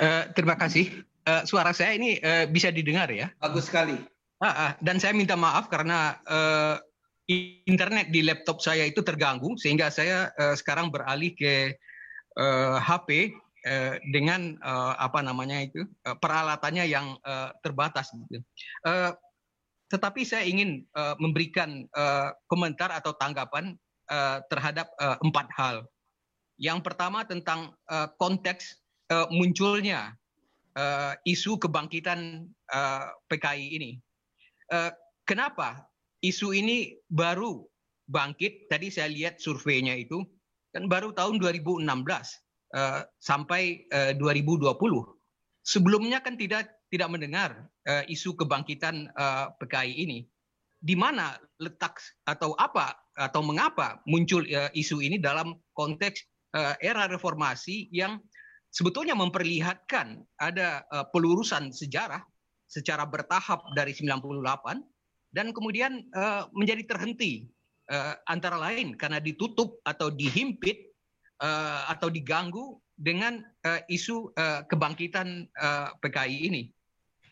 Uh, terima kasih. Uh, suara saya ini uh, bisa didengar ya? Bagus sekali. Uh, uh, dan saya minta maaf karena uh, internet di laptop saya itu terganggu sehingga saya uh, sekarang beralih ke uh, HP uh, dengan uh, apa namanya itu uh, peralatannya yang uh, terbatas gitu. Uh, tetapi saya ingin uh, memberikan uh, komentar atau tanggapan uh, terhadap uh, empat hal. Yang pertama tentang uh, konteks uh, munculnya uh, isu kebangkitan uh, PKI ini. Uh, kenapa isu ini baru bangkit? Tadi saya lihat surveinya itu kan baru tahun 2016 uh, sampai uh, 2020. Sebelumnya kan tidak tidak mendengar uh, isu kebangkitan uh, PKI ini. Di mana letak atau apa atau mengapa muncul uh, isu ini dalam konteks uh, era reformasi yang sebetulnya memperlihatkan ada uh, pelurusan sejarah secara bertahap dari 98 dan kemudian uh, menjadi terhenti uh, antara lain karena ditutup atau dihimpit uh, atau diganggu dengan uh, isu uh, kebangkitan uh, PKI ini.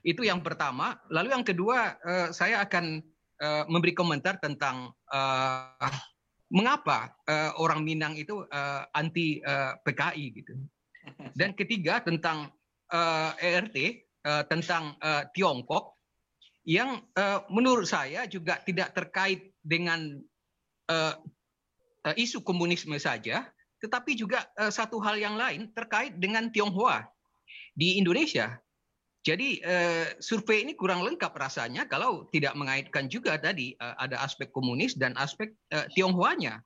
Itu yang pertama. Lalu yang kedua, uh, saya akan uh, memberi komentar tentang uh, mengapa uh, orang Minang itu uh, anti uh, PKI gitu. Dan ketiga tentang uh, ERT uh, tentang uh, Tiongkok yang uh, menurut saya juga tidak terkait dengan uh, uh, isu komunisme saja, tetapi juga uh, satu hal yang lain terkait dengan Tionghoa di Indonesia. Jadi uh, survei ini kurang lengkap rasanya kalau tidak mengaitkan juga tadi uh, ada aspek komunis dan aspek uh, Tionghoanya.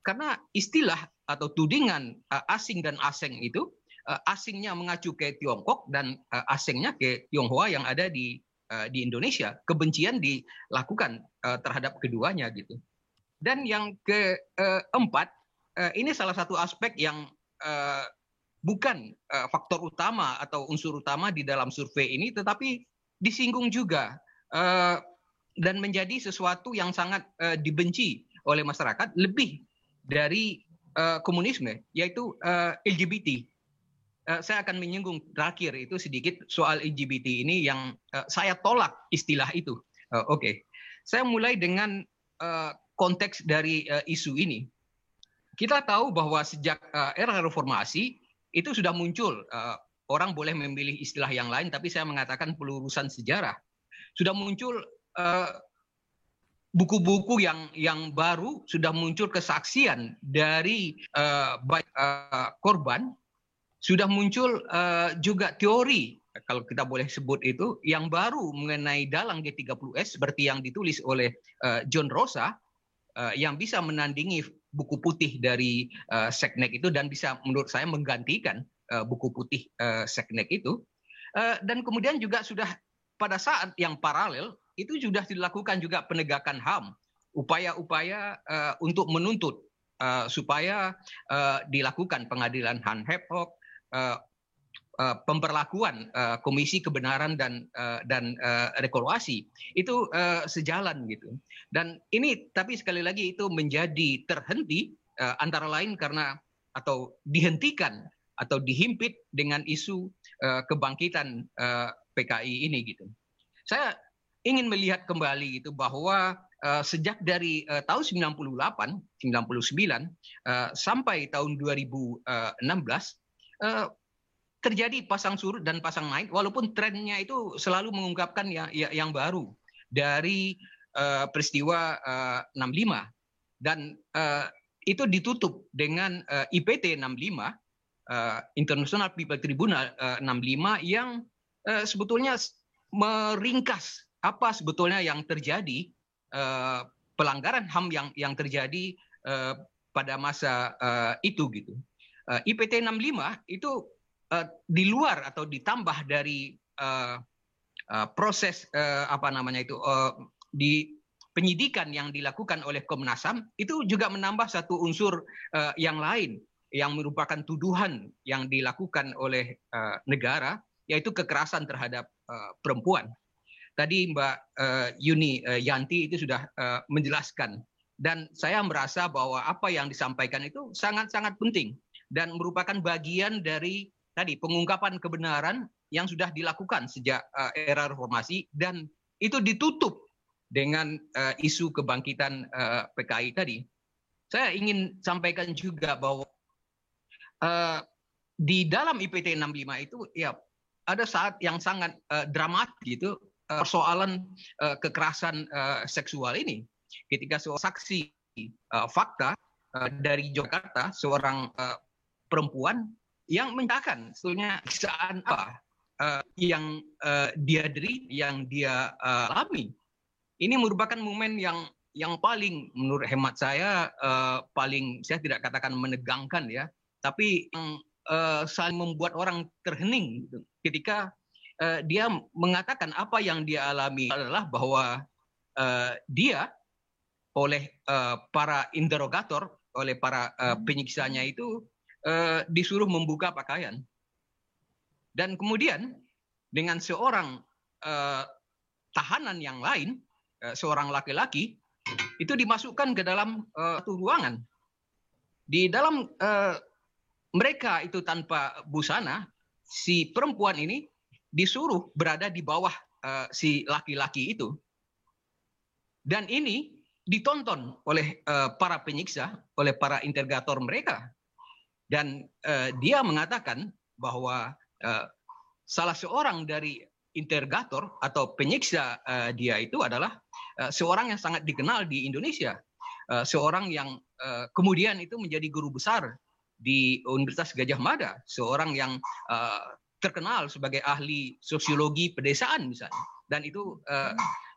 Karena istilah atau tudingan uh, asing dan asing itu uh, asingnya mengacu ke Tiongkok dan uh, asingnya ke Tionghoa yang ada di di Indonesia. Kebencian dilakukan terhadap keduanya gitu. Dan yang keempat ini salah satu aspek yang bukan faktor utama atau unsur utama di dalam survei ini, tetapi disinggung juga dan menjadi sesuatu yang sangat dibenci oleh masyarakat lebih dari uh, komunisme, yaitu uh, eh, LGBT. Uh, saya akan menyinggung terakhir itu sedikit soal LGBT ini yang uh, saya tolak istilah itu. Uh, Oke, okay. saya mulai dengan uh, konteks dari uh, isu ini. Kita tahu bahwa sejak uh, era reformasi itu sudah muncul uh, orang boleh memilih istilah yang lain, tapi saya mengatakan pelurusan sejarah. Sudah muncul uh, buku-buku yang yang baru sudah muncul kesaksian dari uh, uh, korban sudah muncul uh, juga teori kalau kita boleh sebut itu yang baru mengenai dalang G30S seperti yang ditulis oleh uh, John Rosa uh, yang bisa menandingi buku putih dari uh, Seknek itu dan bisa menurut saya menggantikan uh, buku putih uh, Seknek itu. Uh, dan kemudian juga sudah pada saat yang paralel itu sudah dilakukan juga penegakan HAM, upaya-upaya uh, untuk menuntut uh, supaya uh, dilakukan pengadilan Han Hepok, uh, uh, pemberlakuan uh, Komisi Kebenaran dan uh, dan uh, itu uh, sejalan gitu. Dan ini tapi sekali lagi itu menjadi terhenti uh, antara lain karena atau dihentikan atau dihimpit dengan isu uh, kebangkitan uh, PKI ini gitu. Saya ingin melihat kembali itu bahwa uh, sejak dari uh, tahun 98, 99 uh, sampai tahun 2016 uh, terjadi pasang surut dan pasang naik walaupun trennya itu selalu mengungkapkan yang, yang baru dari uh, peristiwa uh, 65 dan uh, itu ditutup dengan uh, IPT 65 uh, International People Tribunal uh, 65 yang uh, sebetulnya meringkas apa sebetulnya yang terjadi uh, pelanggaran HAM yang yang terjadi uh, pada masa uh, itu gitu. IPT 65 itu di luar atau ditambah dari proses apa namanya itu di penyidikan yang dilakukan oleh Komnas HAM itu juga menambah satu unsur yang lain yang merupakan tuduhan yang dilakukan oleh negara yaitu kekerasan terhadap perempuan tadi Mbak uh, Yuni uh, Yanti itu sudah uh, menjelaskan dan saya merasa bahwa apa yang disampaikan itu sangat-sangat penting dan merupakan bagian dari tadi pengungkapan kebenaran yang sudah dilakukan sejak uh, era reformasi dan itu ditutup dengan uh, isu kebangkitan uh, PKI tadi. Saya ingin sampaikan juga bahwa uh, di dalam IPT 65 itu ya ada saat yang sangat uh, dramatis gitu persoalan uh, kekerasan uh, seksual ini ketika seorang saksi fakta dari Jakarta seorang perempuan yang menyatakan sebetulnya kisah apa yang dia deri, yang dia uh, alami. Ini merupakan momen yang yang paling menurut hemat saya paling saya tidak katakan menegangkan ya, tapi yang saling membuat orang terhening gitu. ketika uh, dia mengatakan apa yang dia alami adalah bahwa uh, dia oleh uh, para interrogator, oleh para uh, penyiksanya itu uh, disuruh membuka pakaian. Dan kemudian dengan seorang uh, tahanan yang lain, uh, seorang laki-laki, itu dimasukkan ke dalam uh, satu ruangan. Di dalam uh, mereka itu tanpa busana, si perempuan ini disuruh berada di bawah uh, si laki-laki itu. Dan ini ditonton oleh uh, para penyiksa, oleh para interrogator mereka. Dan uh, dia mengatakan bahwa uh, salah seorang dari interrogator atau penyiksa uh, dia itu adalah uh, seorang yang sangat dikenal di Indonesia, uh, seorang yang uh, kemudian itu menjadi guru besar di Universitas Gajah Mada, seorang yang uh, terkenal sebagai ahli sosiologi pedesaan misalnya, dan itu uh,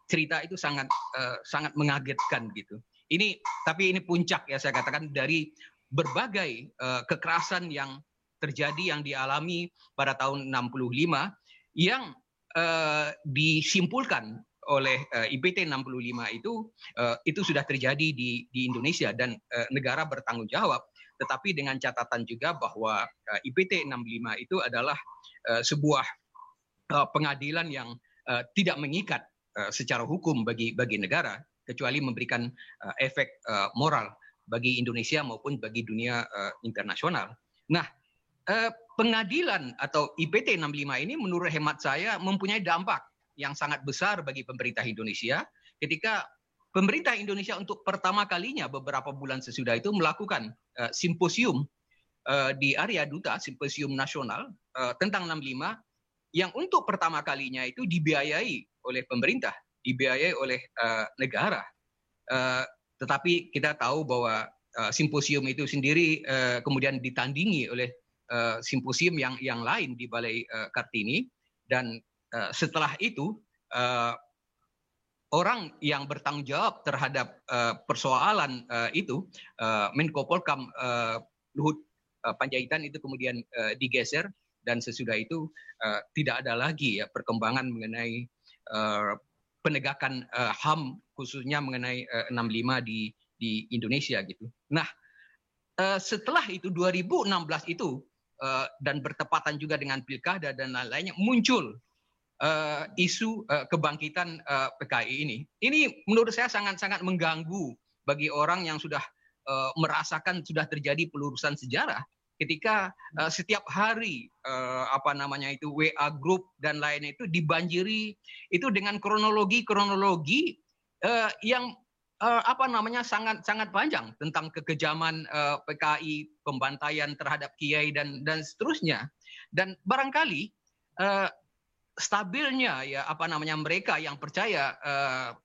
cerita itu sangat uh, sangat mengagetkan gitu. Ini tapi ini puncak ya saya katakan dari berbagai uh, kekerasan yang terjadi yang dialami pada tahun 65 yang uh, disimpulkan oleh uh, IPT 65 itu uh, itu sudah terjadi di di Indonesia dan uh, negara bertanggung jawab tetapi dengan catatan juga bahwa uh, IPT 65 itu adalah uh, sebuah uh, pengadilan yang uh, tidak mengikat uh, secara hukum bagi bagi negara kecuali memberikan uh, efek uh, moral bagi Indonesia maupun bagi dunia uh, internasional. Nah, uh, pengadilan atau IPT 65 ini menurut hemat saya mempunyai dampak yang sangat besar bagi pemerintah Indonesia ketika pemerintah Indonesia untuk pertama kalinya beberapa bulan sesudah itu melakukan uh, simposium uh, di area duta, simposium nasional uh, tentang 65 yang untuk pertama kalinya itu dibiayai oleh pemerintah, dibiayai oleh uh, negara. Uh, tetapi kita tahu bahwa uh, simposium itu sendiri uh, kemudian ditandingi oleh uh, simposium yang yang lain di Balai uh, Kartini dan uh, setelah itu uh, orang yang bertanggung jawab terhadap uh, persoalan uh, itu uh, Menko Polkam uh, Luhut uh, Panjaitan itu kemudian uh, digeser dan sesudah itu uh, tidak ada lagi ya perkembangan mengenai uh, penegakan uh, HAM khususnya mengenai uh, eh, 65 di di Indonesia gitu. Nah, uh, setelah itu 2016 itu uh, dan bertepatan juga dengan pilkada dan lain-lainnya muncul uh, isu uh, kebangkitan uh, PKI ini. Ini menurut saya sangat-sangat mengganggu bagi orang yang sudah uh, merasakan sudah terjadi pelurusan sejarah ketika uh, setiap hari uh, apa namanya itu WA group dan lainnya itu dibanjiri itu dengan kronologi kronologi uh, yang uh, apa namanya sangat sangat panjang tentang kekejaman uh, PKI pembantaian terhadap kiai dan dan seterusnya dan barangkali uh, stabilnya ya apa namanya mereka yang percaya uh,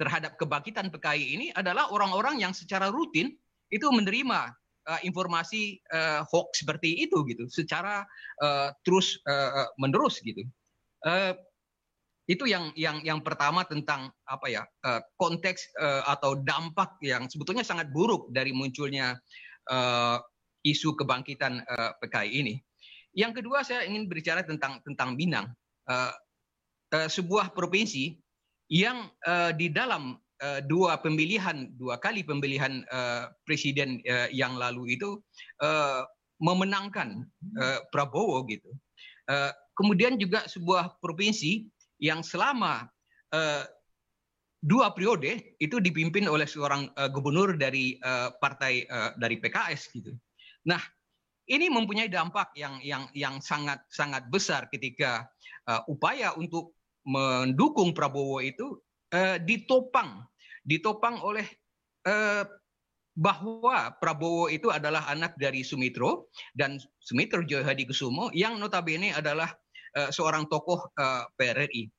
terhadap kebangkitan PKI ini adalah orang-orang yang secara rutin itu menerima uh, informasi uh, hoax seperti itu gitu secara uh, terus uh, menerus gitu. Uh, itu yang yang yang pertama tentang apa ya konteks atau dampak yang sebetulnya sangat buruk dari munculnya isu kebangkitan PKI ini. Yang kedua saya ingin berbicara tentang tentang Minang, sebuah provinsi yang uh, di dalam dua pemilihan dua kali pemilihan presiden yang lalu itu memenangkan Prabowo gitu. Kemudian juga sebuah provinsi yang selama dua periode itu dipimpin oleh seorang gubernur dari partai dari PKS gitu. Nah, ini mempunyai dampak yang yang yang sangat sangat besar ketika uh, upaya untuk mendukung Prabowo itu uh, ditopang ditopang oleh uh, bahwa Prabowo itu adalah anak dari Sumitro dan Sumitro Johadi Kusumo yang notabene adalah uh, seorang tokoh uh, PRRI.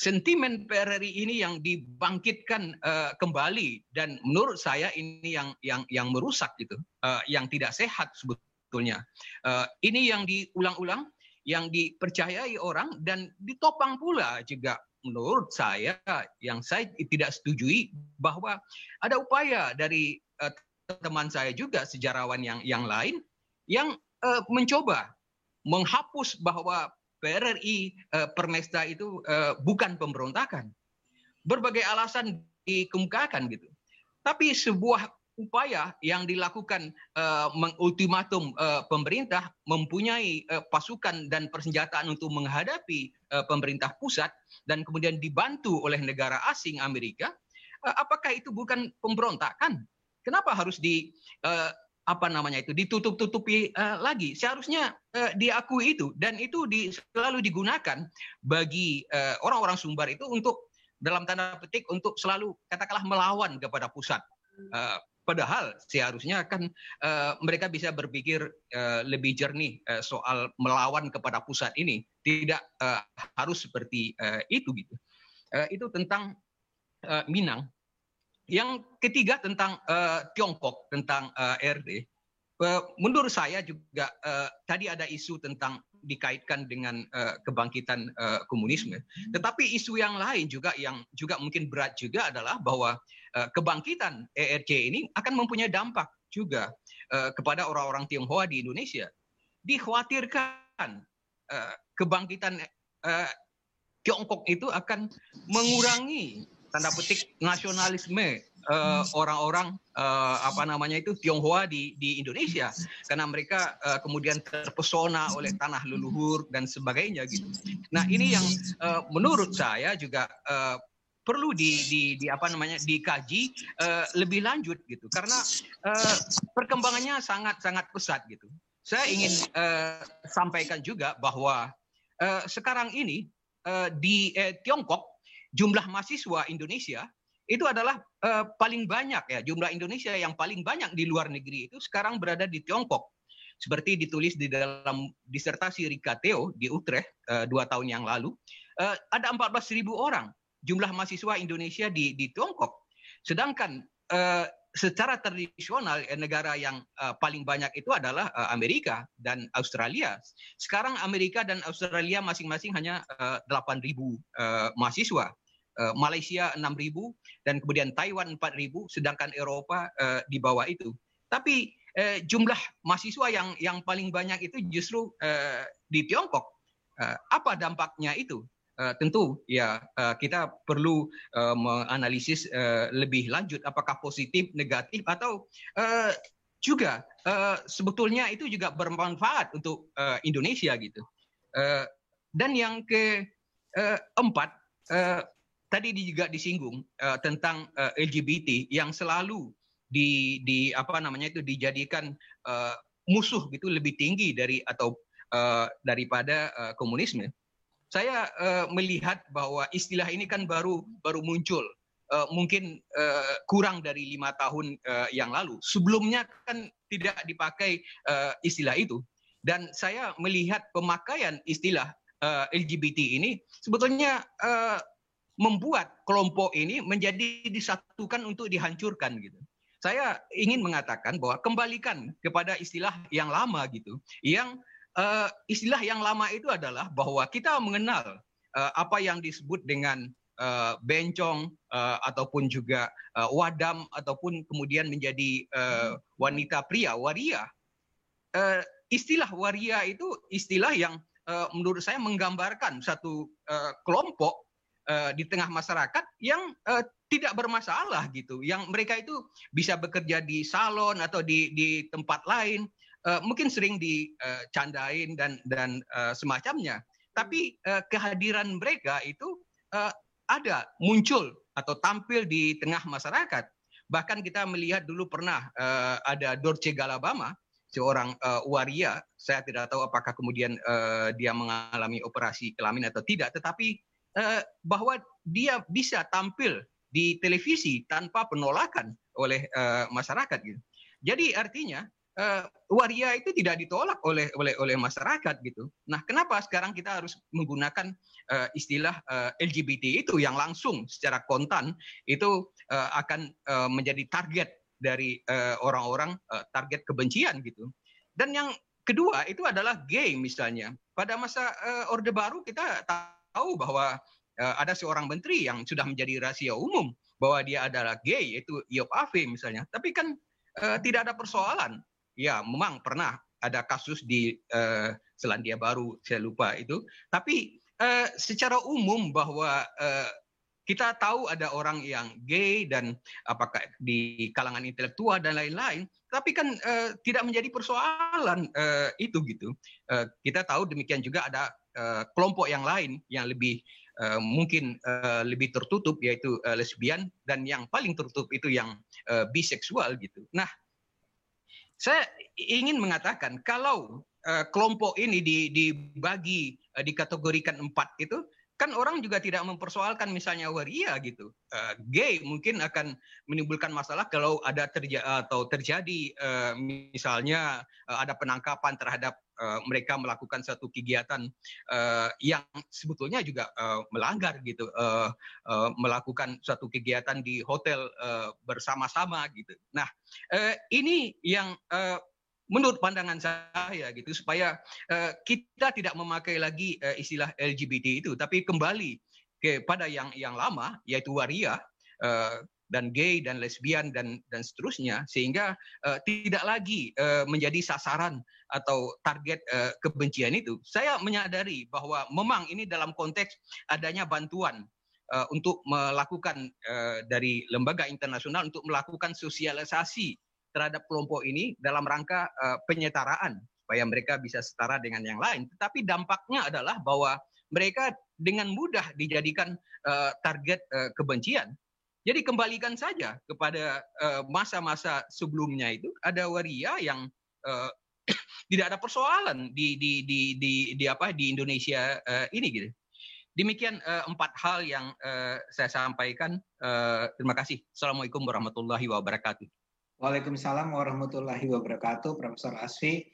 Sentimen PRRI ini yang dibangkitkan uh, kembali dan menurut saya ini yang yang yang merusak gitu, uh, yang tidak sehat sebetulnya sebetulnya. Uh, ini yang diulang-ulang, yang dipercayai orang dan ditopang pula juga menurut saya yang saya tidak setujui bahwa ada upaya dari uh, teman saya juga sejarawan yang yang lain yang uh, mencoba menghapus bahwa PRRI uh, Permesta itu uh, bukan pemberontakan. Berbagai alasan dikemukakan gitu. Tapi sebuah upaya yang dilakukan uh, mengultimatum uh, pemerintah mempunyai uh, pasukan dan persenjataan untuk menghadapi uh, pemerintah pusat dan kemudian dibantu oleh negara asing Amerika, uh, apakah itu bukan pemberontakan? Kenapa harus di uh, apa namanya itu ditutup-tutupi uh, lagi? Seharusnya uh, diakui itu dan itu di, selalu digunakan bagi orang-orang uh, Sumbar itu untuk dalam tanda petik untuk selalu katakanlah melawan kepada pusat. Uh, Padahal seharusnya kan uh, mereka bisa berpikir uh, lebih jernih uh, soal melawan kepada pusat ini, tidak uh, harus seperti uh, itu gitu. Uh, itu tentang uh, Minang. Yang ketiga tentang uh, Tiongkok, tentang uh, RD. Uh, menurut saya juga uh, tadi ada isu tentang dikaitkan dengan uh, kebangkitan uh, komunisme. Tetapi isu yang lain juga yang juga mungkin berat juga adalah bahwa Eh, kebangkitan ERC ini akan mempunyai dampak juga uh, kepada orang-orang Tionghoa di Indonesia. Dikhawatirkan uh, kebangkitan uh, Tiongkok itu akan mengurangi tanda petik nasionalisme orang-orang uh, uh, apa namanya itu Tionghoa di di Indonesia karena mereka uh, kemudian terpesona oleh tanah leluhur dan sebagainya gitu. Nah ini yang uh, menurut saya juga uh, perlu di, di, di apa namanya dikaji uh, lebih lanjut gitu karena uh, perkembangannya sangat sangat pesat gitu. Saya ingin uh, sampaikan juga bahwa uh, sekarang ini uh, di uh, Tiongkok jumlah mahasiswa Indonesia itu adalah uh, paling banyak ya jumlah Indonesia yang paling banyak di luar negeri itu sekarang berada di Tiongkok seperti ditulis di dalam disertasi Rika Theo di Utrecht uh, dua tahun yang lalu uh, ada 14.000 orang jumlah mahasiswa Indonesia di di Tiongkok. Sedangkan uh, secara tradisional negara yang uh, paling banyak itu adalah uh, Amerika dan Australia. Sekarang Amerika dan Australia masing-masing hanya uh, 8.000 uh, mahasiswa. Uh, Malaysia 6.000 dan kemudian Taiwan 4.000 sedangkan Eropa uh, di bawah itu. Tapi uh, jumlah mahasiswa yang yang paling banyak itu justru uh, di Tiongkok. Uh, apa dampaknya itu? uh, tentu ya uh, kita perlu uh, menganalisis uh, lebih lanjut apakah positif, negatif atau uh, juga uh, sebetulnya itu juga bermanfaat untuk uh, Indonesia gitu. Uh, dan yang keempat uh, tadi juga disinggung uh, tentang uh, LGBT yang selalu di di apa namanya itu dijadikan uh, musuh gitu lebih tinggi dari atau uh, daripada uh, komunisme. Saya uh, melihat bahwa istilah ini kan baru baru muncul uh, mungkin uh, kurang dari lima tahun uh, yang lalu. Sebelumnya kan tidak dipakai uh, istilah itu. Dan saya melihat pemakaian istilah uh, LGBT ini sebetulnya uh, membuat kelompok ini menjadi disatukan untuk dihancurkan gitu saya ingin mengatakan bahwa kembalikan kepada istilah yang lama gitu yang uh, istilah yang lama itu adalah bahwa kita mengenal uh, apa yang disebut dengan uh, bencong uh, ataupun juga uh, wadam ataupun kemudian menjadi uh, wanita pria waria. Uh, istilah waria itu istilah yang uh, menurut saya menggambarkan satu uh, kelompok di tengah masyarakat yang uh, tidak bermasalah gitu, yang mereka itu bisa bekerja di salon atau di di tempat lain, uh, mungkin sering dicandain dan dan semacamnya. Tapi kehadiran mereka itu ada muncul atau tampil di tengah masyarakat. Bahkan kita melihat dulu pernah uh, ada Dorce Galabama seorang uh, waria. Saya tidak tahu apakah kemudian uh, dia mengalami operasi kelamin atau tidak, tetapi bahwa dia bisa tampil di televisi tanpa penolakan oleh uh, masyarakat. Gitu. Jadi artinya uh, waria itu tidak ditolak oleh oleh oleh masyarakat gitu. Nah, kenapa sekarang kita harus menggunakan uh, istilah uh, LGBT itu yang langsung secara kontan itu uh, akan uh, menjadi target dari orang-orang uh, target kebencian gitu. Dan yang kedua itu adalah gay misalnya. Pada masa uh, Orde Baru kita tahu bahwa uh, ada seorang menteri yang sudah menjadi rahasia umum bahwa dia adalah gay yaitu Yop Ave misalnya. Tapi kan uh, tidak ada persoalan ya memang pernah ada kasus di uh, Selandia Baru, saya lupa itu. Tapi uh, secara umum bahwa uh, kita tahu ada orang yang gay dan apakah di kalangan intelektual dan lain-lain, tapi kan uh, tidak menjadi persoalan uh, itu gitu. Uh, kita tahu demikian juga ada uh, kelompok yang lain yang lebih uh, mungkin uh, lebih tertutup yaitu uh, lesbian dan yang paling tertutup itu yang uh, biseksual gitu. Nah, saya ingin mengatakan kalau uh, kelompok ini dibagi uh, dikategorikan empat itu kan orang juga tidak mempersoalkan misalnya waria gitu. Uh, gay mungkin akan menimbulkan masalah kalau ada terja atau terjadi uh, misalnya uh, ada penangkapan terhadap uh, mereka melakukan satu kegiatan uh, yang sebetulnya juga uh, melanggar gitu, uh, uh, melakukan suatu kegiatan di hotel uh, bersama-sama gitu. Nah, uh, ini yang uh, menurut pandangan saya gitu supaya uh, kita tidak memakai lagi uh, istilah LGBT itu tapi kembali kepada yang yang lama yaitu waria uh, dan gay dan lesbian dan dan seterusnya sehingga uh, tidak lagi uh, menjadi sasaran atau target uh, kebencian itu saya menyadari bahwa memang ini dalam konteks adanya bantuan uh, untuk melakukan uh, dari lembaga internasional untuk melakukan sosialisasi terhadap kelompok ini dalam rangka uh, penyetaraan supaya mereka bisa setara dengan yang lain. Tetapi dampaknya adalah bahwa mereka dengan mudah dijadikan uh, target uh, kebencian. Jadi kembalikan saja kepada masa-masa uh, sebelumnya itu ada waria yang uh, tidak ada persoalan di di di di, di apa di Indonesia uh, ini gitu. Demikian uh, empat hal yang uh, saya sampaikan. Uh, terima kasih. Assalamualaikum warahmatullahi wabarakatuh. Waalaikumsalam warahmatullahi wabarakatuh, Profesor Asfi.